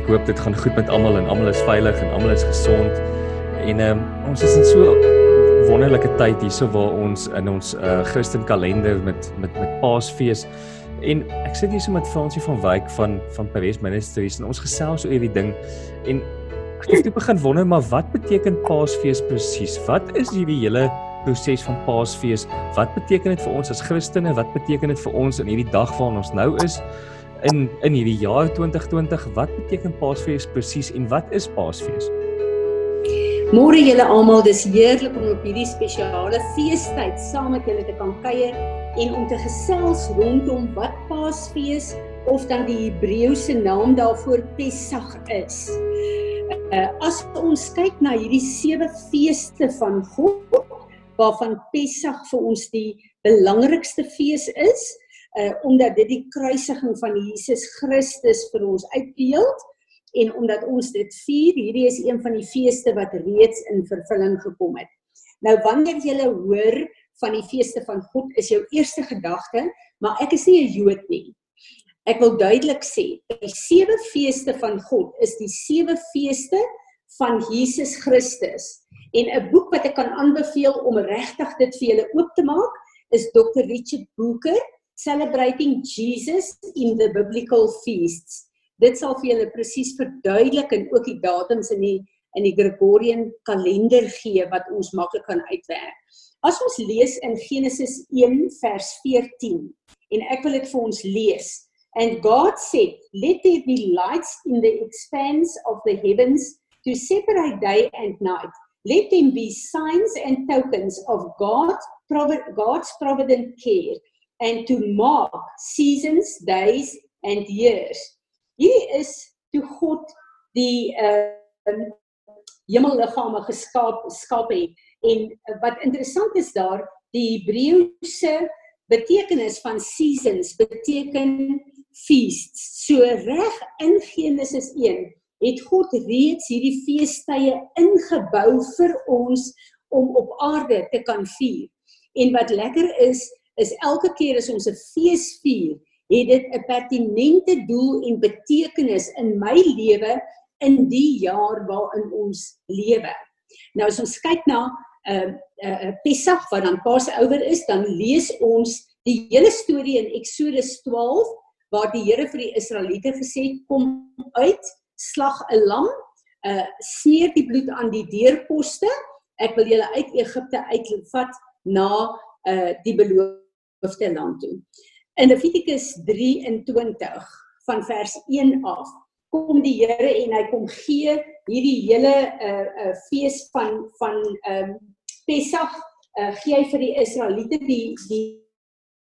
God dit gaan goed met almal en almal is veilig en almal is gesond. En ehm um, ons is in so wonderlike tyd hierso waar ons in ons uh, Christen kalender met met met Paasfees en ek sit hier so met Fransie van Wyk van van Paris Ministries en ons gesels oor hierdie ding en ek het begin wonder maar wat beteken Paasfees presies? Wat is hierdie hele proses van Paasfees? Wat beteken dit vir ons as Christene? Wat beteken dit vir ons in hierdie dag waarin ons nou is? In in hierdie jaar 2020, wat beteken Paasfees presies en wat is Paasfees? Môre julle almal, dis heerlik om op hierdie spesiale feestyd saam met julle te kan kuier en om te gesels rondom wat Paasfees of dan die Hebreëse naam daarvoor Pessach is. Uh, as ons kyk na hierdie sewe feeste van God, waarvan Pessach vir ons die belangrikste fees is, uh omdat dit die kruisiging van Jesus Christus vir ons uitbeeld en omdat ons dit vier, hierdie is een van die feeste wat reeds in vervulling gekom het. Nou wanneer jy hoor van die feeste van God, is jou eerste gedagte, maar ek is nie 'n Jood nie. Ek wil duidelik sê, die sewe feeste van God is die sewe feeste van Jesus Christus. En 'n boek wat ek kan aanbeveel om regtig dit vir julle oop te maak, is Dr. Richard Booker Celebrating Jesus in the Biblical Feasts. Dit sal vir julle presies verduidelik en ook die datums in die in die Gregorian kalender gee wat ons maklik kan uitwerk. As ons lees in Genesis 1 vers 14 en ek wil dit vir ons lees. And God said, let there be lights in the expanse of the heavens to separate day and night. Let them be signs and tokens of God, God's provident care and to mark seasons, days and years. Hierdie is toe God die uh hemelliggame geskaap skaap het en wat interessant is daar die Hebreëse betekenis van seasons beteken feasts. So reg in Genesis 1 het God reeds hierdie feestydde ingebou vir ons om op aarde te kan vier. En wat lekker is, is elke keer as ons 'n fees vier, het dit 'n pertinente doel en betekenis in my lewe in die jaar waarin ons lewe. Nou as ons kyk na 'n uh, 'n uh, Pessach wat dan Pasouer is, dan lees ons die hele storie in Eksodus 12 waar die Here vir die Israeliete gesê het kom uit, slag 'n lam, uh sneer die bloed aan die deurposte. Ek wil julle uit Egipte uitvat na uh die beloofde land toe. In Levitikus 23 van vers 1 af kom die Here en hy kom gee hierdie hele uh uh fees van van ehm um, Pessach uh gee hy vir die Israeliete die die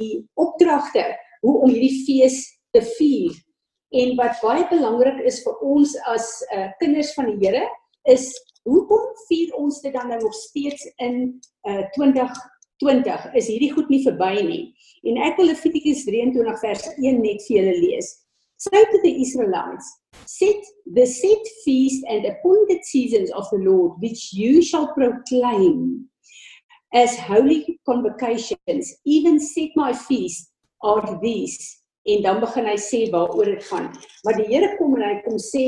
die opdragte hoe om hierdie fees te vier. En wat baie belangrik is vir ons as uh kinders van die Here is hoekom vier ons dit dan nou nog steeds in uh 2020? Is hierdie goed nie verby nie? En ek wil Levitikus 23 vers 1 net vir julle lees. Say to the Israelites, set the set feast and appointed seasons of the Lord, which you shall proclaim as holy convocations, even set my feast are these. En dan begin hy sê waaroor dit gaan. Maar die Here kom en hy kom sê,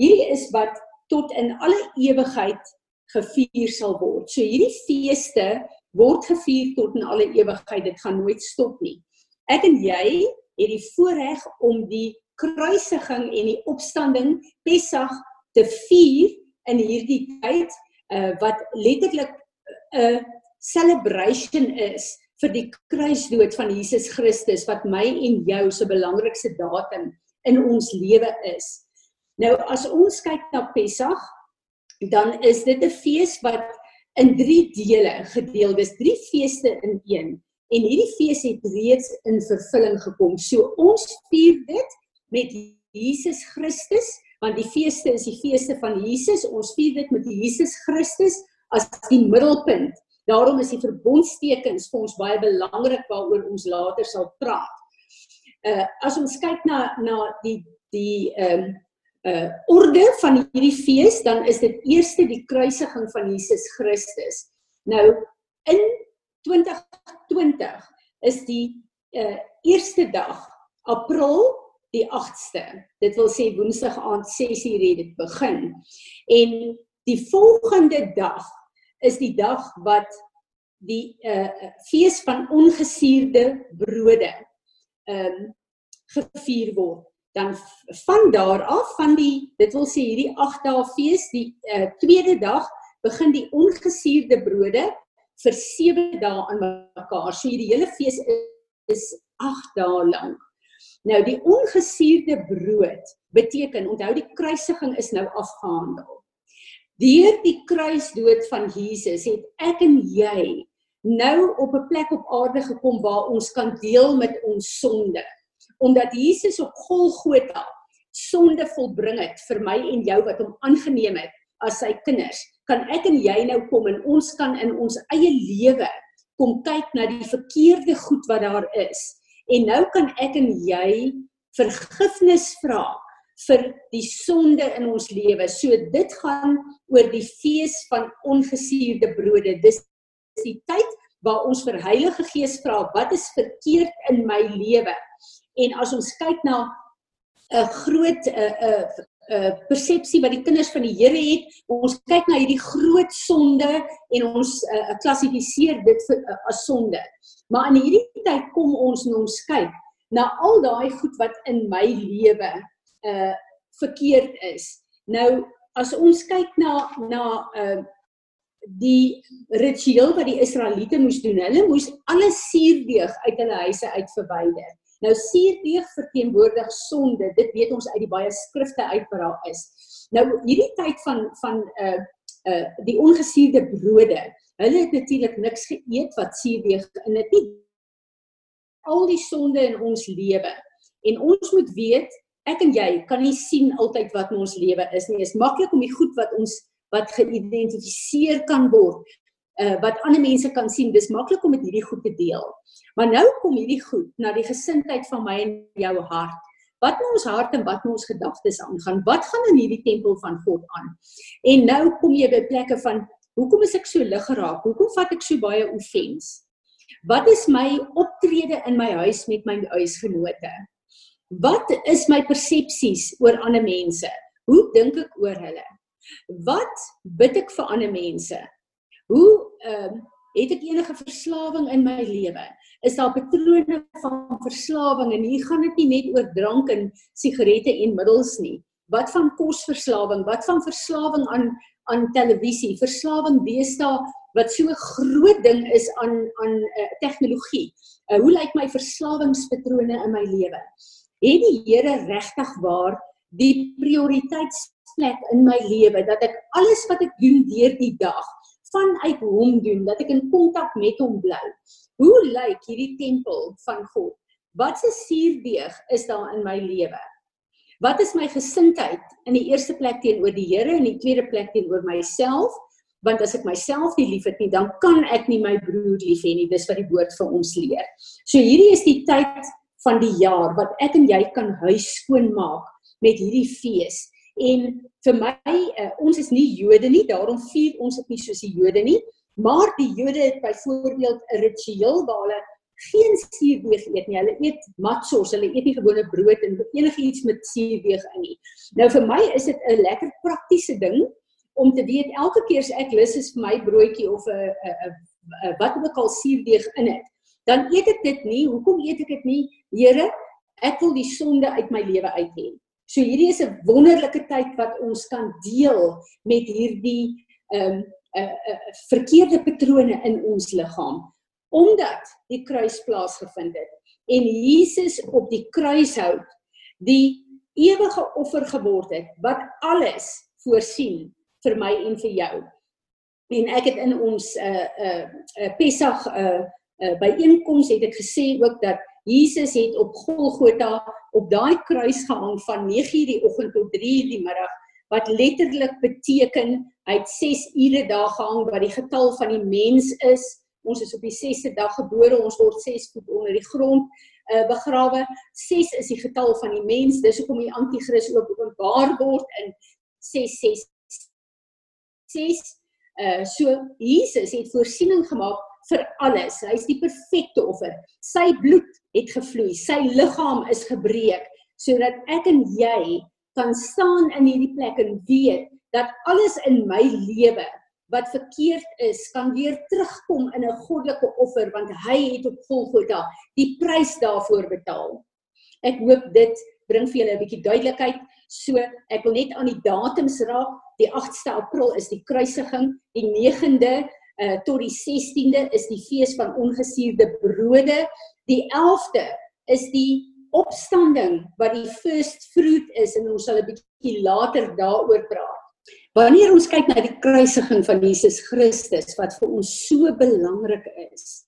hierdie is wat tot in alle ewigheid gevier sal word. So hierdie feeste word gevier tot in alle ewigheid. Dit gaan nooit stop nie. Ek en jy het die voorreg om die kruisiging en die opstanding Pessach te vier in hierdie tyd uh, wat letterlik 'n uh, celebration is vir die kruisdood van Jesus Christus wat my en jou se belangrikste datum in ons lewe is. Nou as ons kyk na Pessach, dan is dit 'n fees wat in drie dele gedeel. Dis drie feeste in een. En hierdie fees het reeds in vervulling gekom. So ons vier dit met Jesus Christus, want die feeste is die feeste van Jesus. Ons vier dit met Jesus Christus as die middelpunt. Daarom is die verbondstekens vir ons baie belangrik waaroor ons later sal praat. Uh as ons kyk na na die die ehm um, uh orde van hierdie fees dan is dit eerste die kruisiging van Jesus Christus. Nou in 2020 is die uh eerste dag April die 8ste. Dit wil sê Woensdag aand 6:00 het dit begin. En die volgende dag is die dag wat die uh fees van ongesuurde brode ehm um, gevier word. Dan van daar af van die dit wil sê hierdie 8 dae fees, die uh tweede dag begin die ongesuurde brode vir 7 dae aan mekaar. So hierdie hele fees is, is 8 dae lank. Nou die ongesuurde brood beteken onthou die kruisiging is nou afgehandel. Deur die kruisdood van Jesus het ek en jy nou op 'n plek op aarde gekom waar ons kan deel met ons sonde. Omdat Jesus op Golgotha sonde volbring het vir my en jou wat hom aangeneem het as sy kinders, kan ek en jy nou kom en ons kan in ons eie lewe kom kyk na die verkeerde goed wat daar is. En nou kan ek en jy vergifnis vra vir die sonde in ons lewe. So dit gaan oor die fees van ongesuurde brode. Dis die tyd waar ons vir Heilige Gees vra wat is verkeerd in my lewe. En as ons kyk na 'n groot 'n 'n 'n persepsie wat die kinders van die Here het, ons kyk na hierdie groot sonde en ons uh, klassifiseer dit vir, uh, as sonde. Maar in hierdie tyd kom ons en ons kyk na al daai goed wat in my lewe uh verkeerd is. Nou as ons kyk na na uh die ritueel wat die Israeliete moes doen, hulle moes alle suurdeeg uit hulle huise uit verwyder. Nou suurdeeg verteenwoordig sonde. Dit weet ons uit die baie skrifte uit wat daar is. Nou hierdie tyd van van uh uh die ongesuurde brode. Hulle het natuurlik niks geëet wat suurdeeg in dit nie. Al die sonde in ons lewe. En ons moet weet, ek en jy kan nie sien altyd wat in ons lewe is nie. Dit is maklik om die goed wat ons wat geïdentifiseer kan word uh wat ander mense kan sien dis maklik om met hierdie goed te deel. Maar nou kom hierdie goed na die gesindheid van my en jou hart. Wat in ons hart en wat in ons gedagtes aangaan? Wat gaan in hierdie tempel van God aan? En nou kom jy by plekke van hoekom is ek so lig geraak? Hoekom vat ek so baie offens? Wat is my optrede in my huis met my huisgenote? Wat is my persepsies oor ander mense? Hoe dink ek oor hulle? Wat bid ek vir ander mense? Hoe ehm uh, het ek enige verslawing in my lewe? Is daar patrone van verslawing en hier gaan dit nie net oor drank en sigarette en middels nie. Wat van kosverslawing? Wat van verslawing aan aan televisie? Verslawing deesdae wat so 'n groot ding is aan aan uh, tegnologie. Uh, hoe lyk my verslawingspatrone in my lewe? Het die Here regtig waar die prioriteits plek in my lewe dat ek alles wat ek doen deur die dag vanuit hom doen, dat ek in kontak met hom bly. Hoe lyk hierdie tempel van God? Wat se suurdeeg is daar in my lewe? Wat is my gesindheid in die eerste plek teenoor die Here en in die tweede plek teenoor myself? Want as ek myself nie liefhet nie, dan kan ek nie my broer lief hê nie. Dis wat die woord vir ons leer. So hierdie is die tyd van die jaar wat ek en jy kan huis skoon maak met hierdie fees. En vir my uh, ons is nie Jode nie, daarom vier ons dit nie soos die Jode nie, maar die Jode het byvoorbeeld 'n ritueel waar hulle geen suurdeeg eet nie. Hulle eet matsos, hulle eet nie gewone brood en enigiets met suurdeeg in nie. Nou vir my is dit 'n lekker praktiese ding om te weet elke keer as ek lus is vir my broodjie of 'n 'n wat ook al suurdeeg in het, dan eet ek dit nie. Hoekom eet ek dit nie? Here, ek wil die sonde uit my lewe uit hê. So hierdie is 'n wonderlike tyd wat ons kan deel met hierdie ehm um, uh, uh, verkeerde patrone in ons liggaam omdat die kruis plaasgevind het en Jesus op die kruishout die ewige offer geword het wat alles voorsien vir my en vir jou. En ek het in ons uh uh, uh Pessag uh, uh byeenkoms het ek gesê ook dat Jesus het op Golgotha op daai kruis gehang van 9:00 die oggend tot 3:00 die middag wat letterlik beteken hy het 6 ure daar gehang wat die getal van die mens is. Ons is op die 6ste dag gebore, ons word 6 voet onder die grond uh, begrawe. 6 is die getal van die mens. Dis hoekom die anti-kris ook openbaar word in 666. 6 uh so Jesus het voorsiening gemaak vir alles. Hy's die perfekte offer. Sy bloed het gevloei. Sy liggaam is gebreek sodat ek en jy kan staan in hierdie plek en weet dat alles in my lewe wat verkeerd is kan weer terugkom in 'n goddelike offer want hy het op Golgotha die prys daarvoor betaal. Ek hoop dit bring vir julle 'n bietjie duidelikheid. So, ek wil net aan die datums raak. Die 8ste April is die kruisiging, die 9de uh, tot die 16de is die fees van ongesuurde brode. Die 11de is die opstanding wat die first fruit is en ons sal 'n bietjie later daaroor praat. Wanneer ons kyk na die kruisiging van Jesus Christus wat vir ons so belangrik is,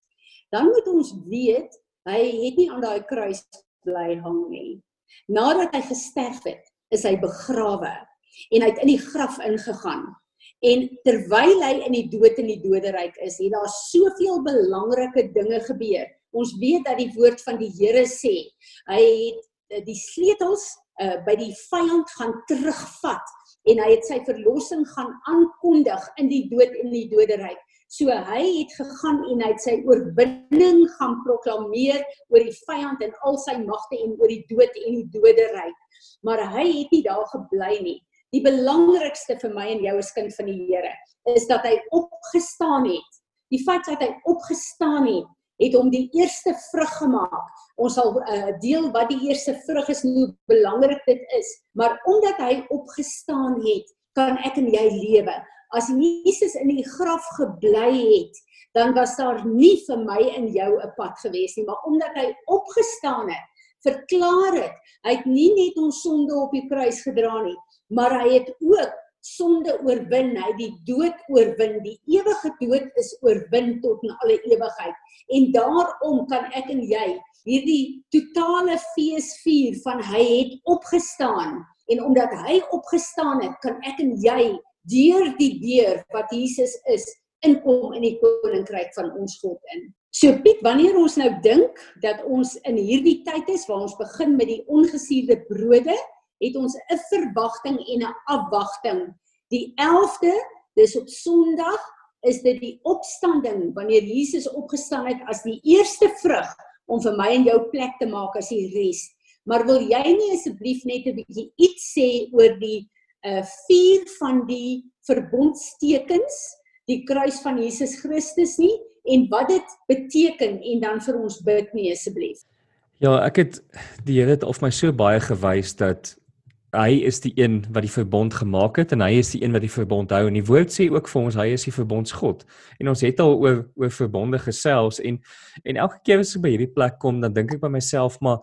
dan moet ons weet hy het nie aan daai kruis bly hang nie. Nadat hy gesterf het, is hy begrawe en hy het in die graf ingegaan. En terwyl hy in die dood en die doderyk is, het daar soveel belangrike dinge gebeur Ons weet dat die woord van die Here sê, hy het eh, die sleutels uh, by die vyand gaan terugvat en hy het sy verlossing gaan aankondig in die dood en die doderyk. So hy het gegaan en hy het sy oorwinning gaan proklameer oor die vyand en al sy magte en oor die dood en die doderyk. Maar hy het nie daar gebly nie. Die belangrikste vir my en jou as kind van die Here is dat hy opgestaan het. Die feit dat hy opgestaan het het hom die eerste vrug gemaak. Ons sal uh, deel wat die eerste vrug is, hoe belangrik dit is, maar omdat hy opgestaan het, kan ek en jy lewe. As Jesus in die graf gebly het, dan was daar nie vir my en jou 'n pad gewees nie, maar omdat hy opgestaan het, verklaar dit, hy het nie net ons sonde op die kruis gedra nie, maar hy het ook sonde oorwin, hy die dood oorwin. Die ewige dood is oorwin tot in alle ewigheid. En daarom kan ek en jy hierdie totale fees vier van hy het opgestaan. En omdat hy opgestaan het, kan ek en jy deur die deur wat Jesus is inkom in die koninkryk van ons God in. So Piet, wanneer ons nou dink dat ons in hierdie tyd is waar ons begin met die ongesuurde brode, het ons 'n verwagting en 'n afwagting. Die 11de, dis op Sondag, is dit die opstanding wanneer Jesus opgestaan het as die eerste vrug om vir my en jou plek te maak as die res. Maar wil jy nie asseblief net 'n bietjie iets sê oor die uh vier van die verbondstekens, die kruis van Jesus Christus nie en wat dit beteken en dan vir ons bid nie asseblief. Ja, ek het die Here het of my so baie gewys dat hy is die een wat die verbond gemaak het en hy is die een wat die verbond hou. En die woord sê ook vir ons hy is die verbondsgod. En ons het al oor oor verbonde gesels en en elke keer as ek by hierdie plek kom dan dink ek by myself maar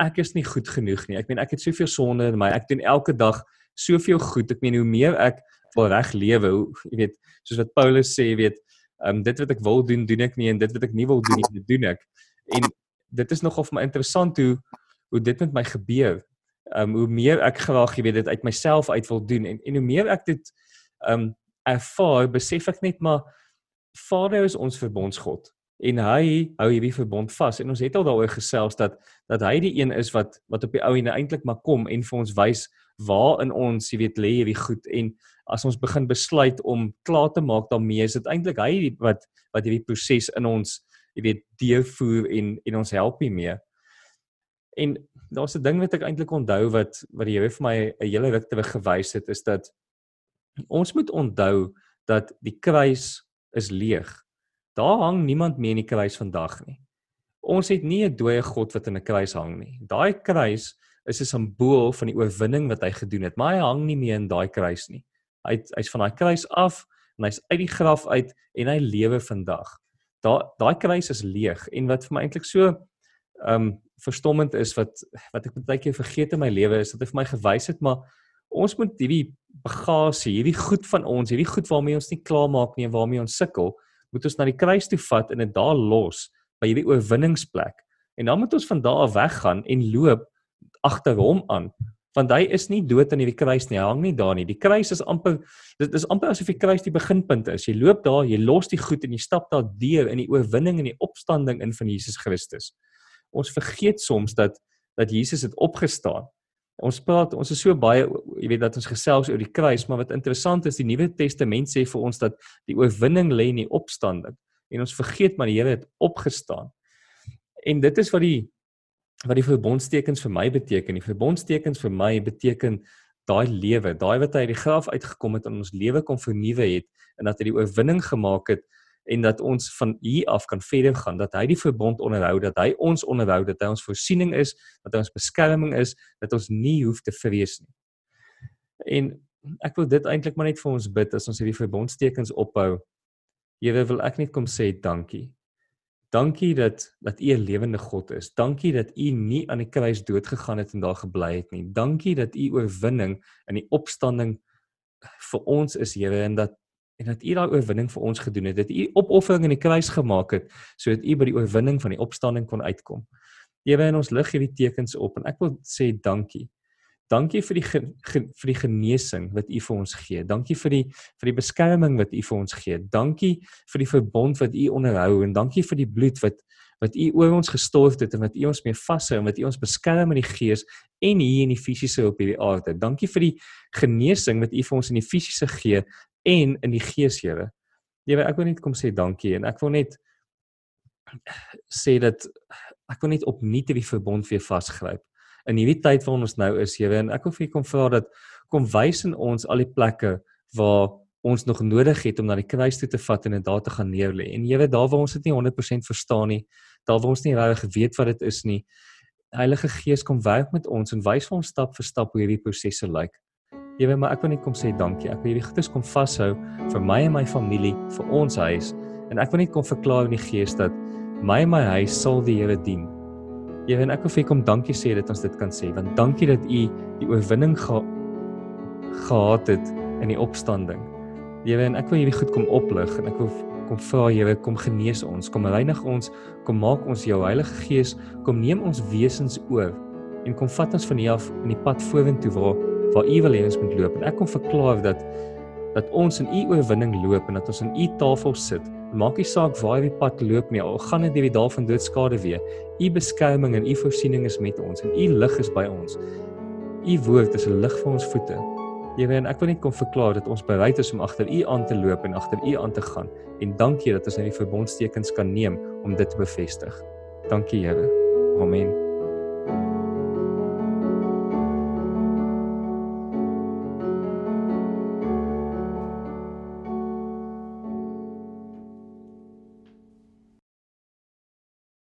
ek is nie goed genoeg nie. Ek meen ek het soveel sonde in my. Ek doen elke dag soveel goed. Ek meen hoe meer ek wil reg lewe hoe jy weet soos wat Paulus sê jy weet um, dit wat ek wil doen doen ek nie en dit wat ek nie wil doen nie doen ek. En dit is nogal vir my interessant hoe hoe dit met my gebeur um hoe meer ek graag jy weet dit uit myself uit wil doen en en hoe meer ek dit um ervaar besef ek net maar Vader is ons verbondsgod en hy hou hierdie verbond vas en ons het al daaroor gesels dat dat hy die een is wat wat op die ou en eintlik maar kom en vir ons wys waar in ons jy weet lê hierdie goed en as ons begin besluit om klaar te maak daarmee is dit eintlik hy wat wat hierdie proses in ons jy weet deurvoer en en ons help hiermee En daar's 'n ding wat ek eintlik onthou wat wat die Here vir my 'n hele ruk terug gewys het is dat ons moet onthou dat die kruis is leeg. Daar hang niemand meer in die kruis vandag nie. Ons het nie 'n dooie God wat in 'n kruis hang nie. Daai kruis is 'n simbool van die oorwinning wat hy gedoen het, maar hy hang nie meer in daai kruis nie. Hy hy's van daai kruis af en hy's uit die graf uit en hy lewe vandag. Daai daai kruis is leeg en wat vir my eintlik so um verstommend is wat wat ek baie keer vergeet in my lewe is dat hy vir my gewys het maar ons moet hierdie bagasie, hierdie goed van ons, hierdie goed waarmee ons nie klaar maak nie en waarmee ons sukkel, moet ons na die kruis toe vat en dit daar los by hierdie oorwinningsplek. En dan moet ons van daar af weggaan en loop agter hom aan want hy is nie dood aan hierdie kruis nie, hy hang nie daar nie. Die kruis is amper dit is amper asof die kruis die beginpunt is. Jy loop daar, jy los die goed en jy stap daar deur in die oorwinning en die opstanding in van Jesus Christus ons vergeet soms dat dat Jesus het opgestaan. Ons praat ons is so baie jy weet dat ons gesels oor die kruis, maar wat interessant is die Nuwe Testament sê vir ons dat die oorwinning lê in die opstanding en ons vergeet maar die Here het opgestaan. En dit is wat die wat die verbondstekens vir my beteken. Die verbondstekens vir my beteken daai lewe, daai wat hy uit die graf uitgekom het en ons lewe kom vernuwe het en dat hy die oorwinning gemaak het en dat ons van hier af kan verder gaan dat hy die verbond onderhou dat hy ons onderhou dat hy ons voorsiening is dat hy ons beskerming is dat ons nie hoef te vrees nie en ek wil dit eintlik maar net vir ons bid as ons hierdie verbondstekens ophou Here wil ek net kom sê dankie Dankie dat dat U 'n lewende God is. Dankie dat U nie aan die kruis dood gegaan het en daar gebly het nie. Dankie dat U oorwinning in die opstanding vir ons is, Here, en dat en dat U daai oorwinning vir ons gedoen het. Dat U opoffering in die kruis gemaak het sodat U by die oorwinning van die opstanding kon uitkom. Here, en ons lig hierdie tekens op en ek wil sê dankie. Dankie vir die ge, ge, vir die genesing wat U vir ons gee. Dankie vir die vir die beskerming wat U vir ons gee. Dankie vir die verbond wat U onderhou en dankie vir die bloed wat wat U oor ons gestort het en wat U ons mee vashou en wat U ons beskerm in die gees en hier in die fisiese op hierdie aarde. Dankie vir die genesing wat U vir ons in die fisiese gee en in die gees, Here. Here, ek wil net kom sê dankie en ek wil net sê dat ek wil net opnuut hierdie verbond weer vasgryp in hierdie tyd waarin ons nou is, Here, en ek wil vir U kom vra dat kom wys in ons al die plekke waar ons nog nodig het om na die kruis toe te vat en dit daar te gaan neerlê. En Here, daar waar ons dit nie 100% verstaan nie, daar waar ons nie regtig weet wat dit is nie, Heilige Gees kom werk met ons en wys vir ons stap vir stap hoe hierdie prosesse lyk. Here, maar ek wil net kom sê dankie. Ek wil hierdie goedes kom vashou vir my en my familie, vir ons huis. En ek wil net kom verklaar in die Gees dat my en my huis sal die Here dien. Here en ek wil vir kom dankie sê dat ons dit kan sê want dankie dat u die oorwinning ge gehad het in die opstanding. Here en ek wil hierdie goed kom oplig en ek wil kom vra Here kom genees ons, kom reinig ons, kom maak ons jou Heilige Gees kom neem ons wesens oor en kom vat ons van hier af in die pad vorentoe waar waar u wil hê ons moet loop en ek kom verklaar dat dat ons in u oorwinning loop en dat ons in u tafel sit. Maak nie saak waar jy pad loop nie, al gaan dit deur die dal van doodskade weer. U beskerming en u voorsiening is met ons en u lig is by ons. U woord is 'n lig vir ons voete. Here, en ek wil net kom verklaar dat ons bereid is om agter u aan te loop en agter u aan te gaan. En dankie dat ons hierdie verbondstekens kan neem om dit te bevestig. Dankie, Here. Amen.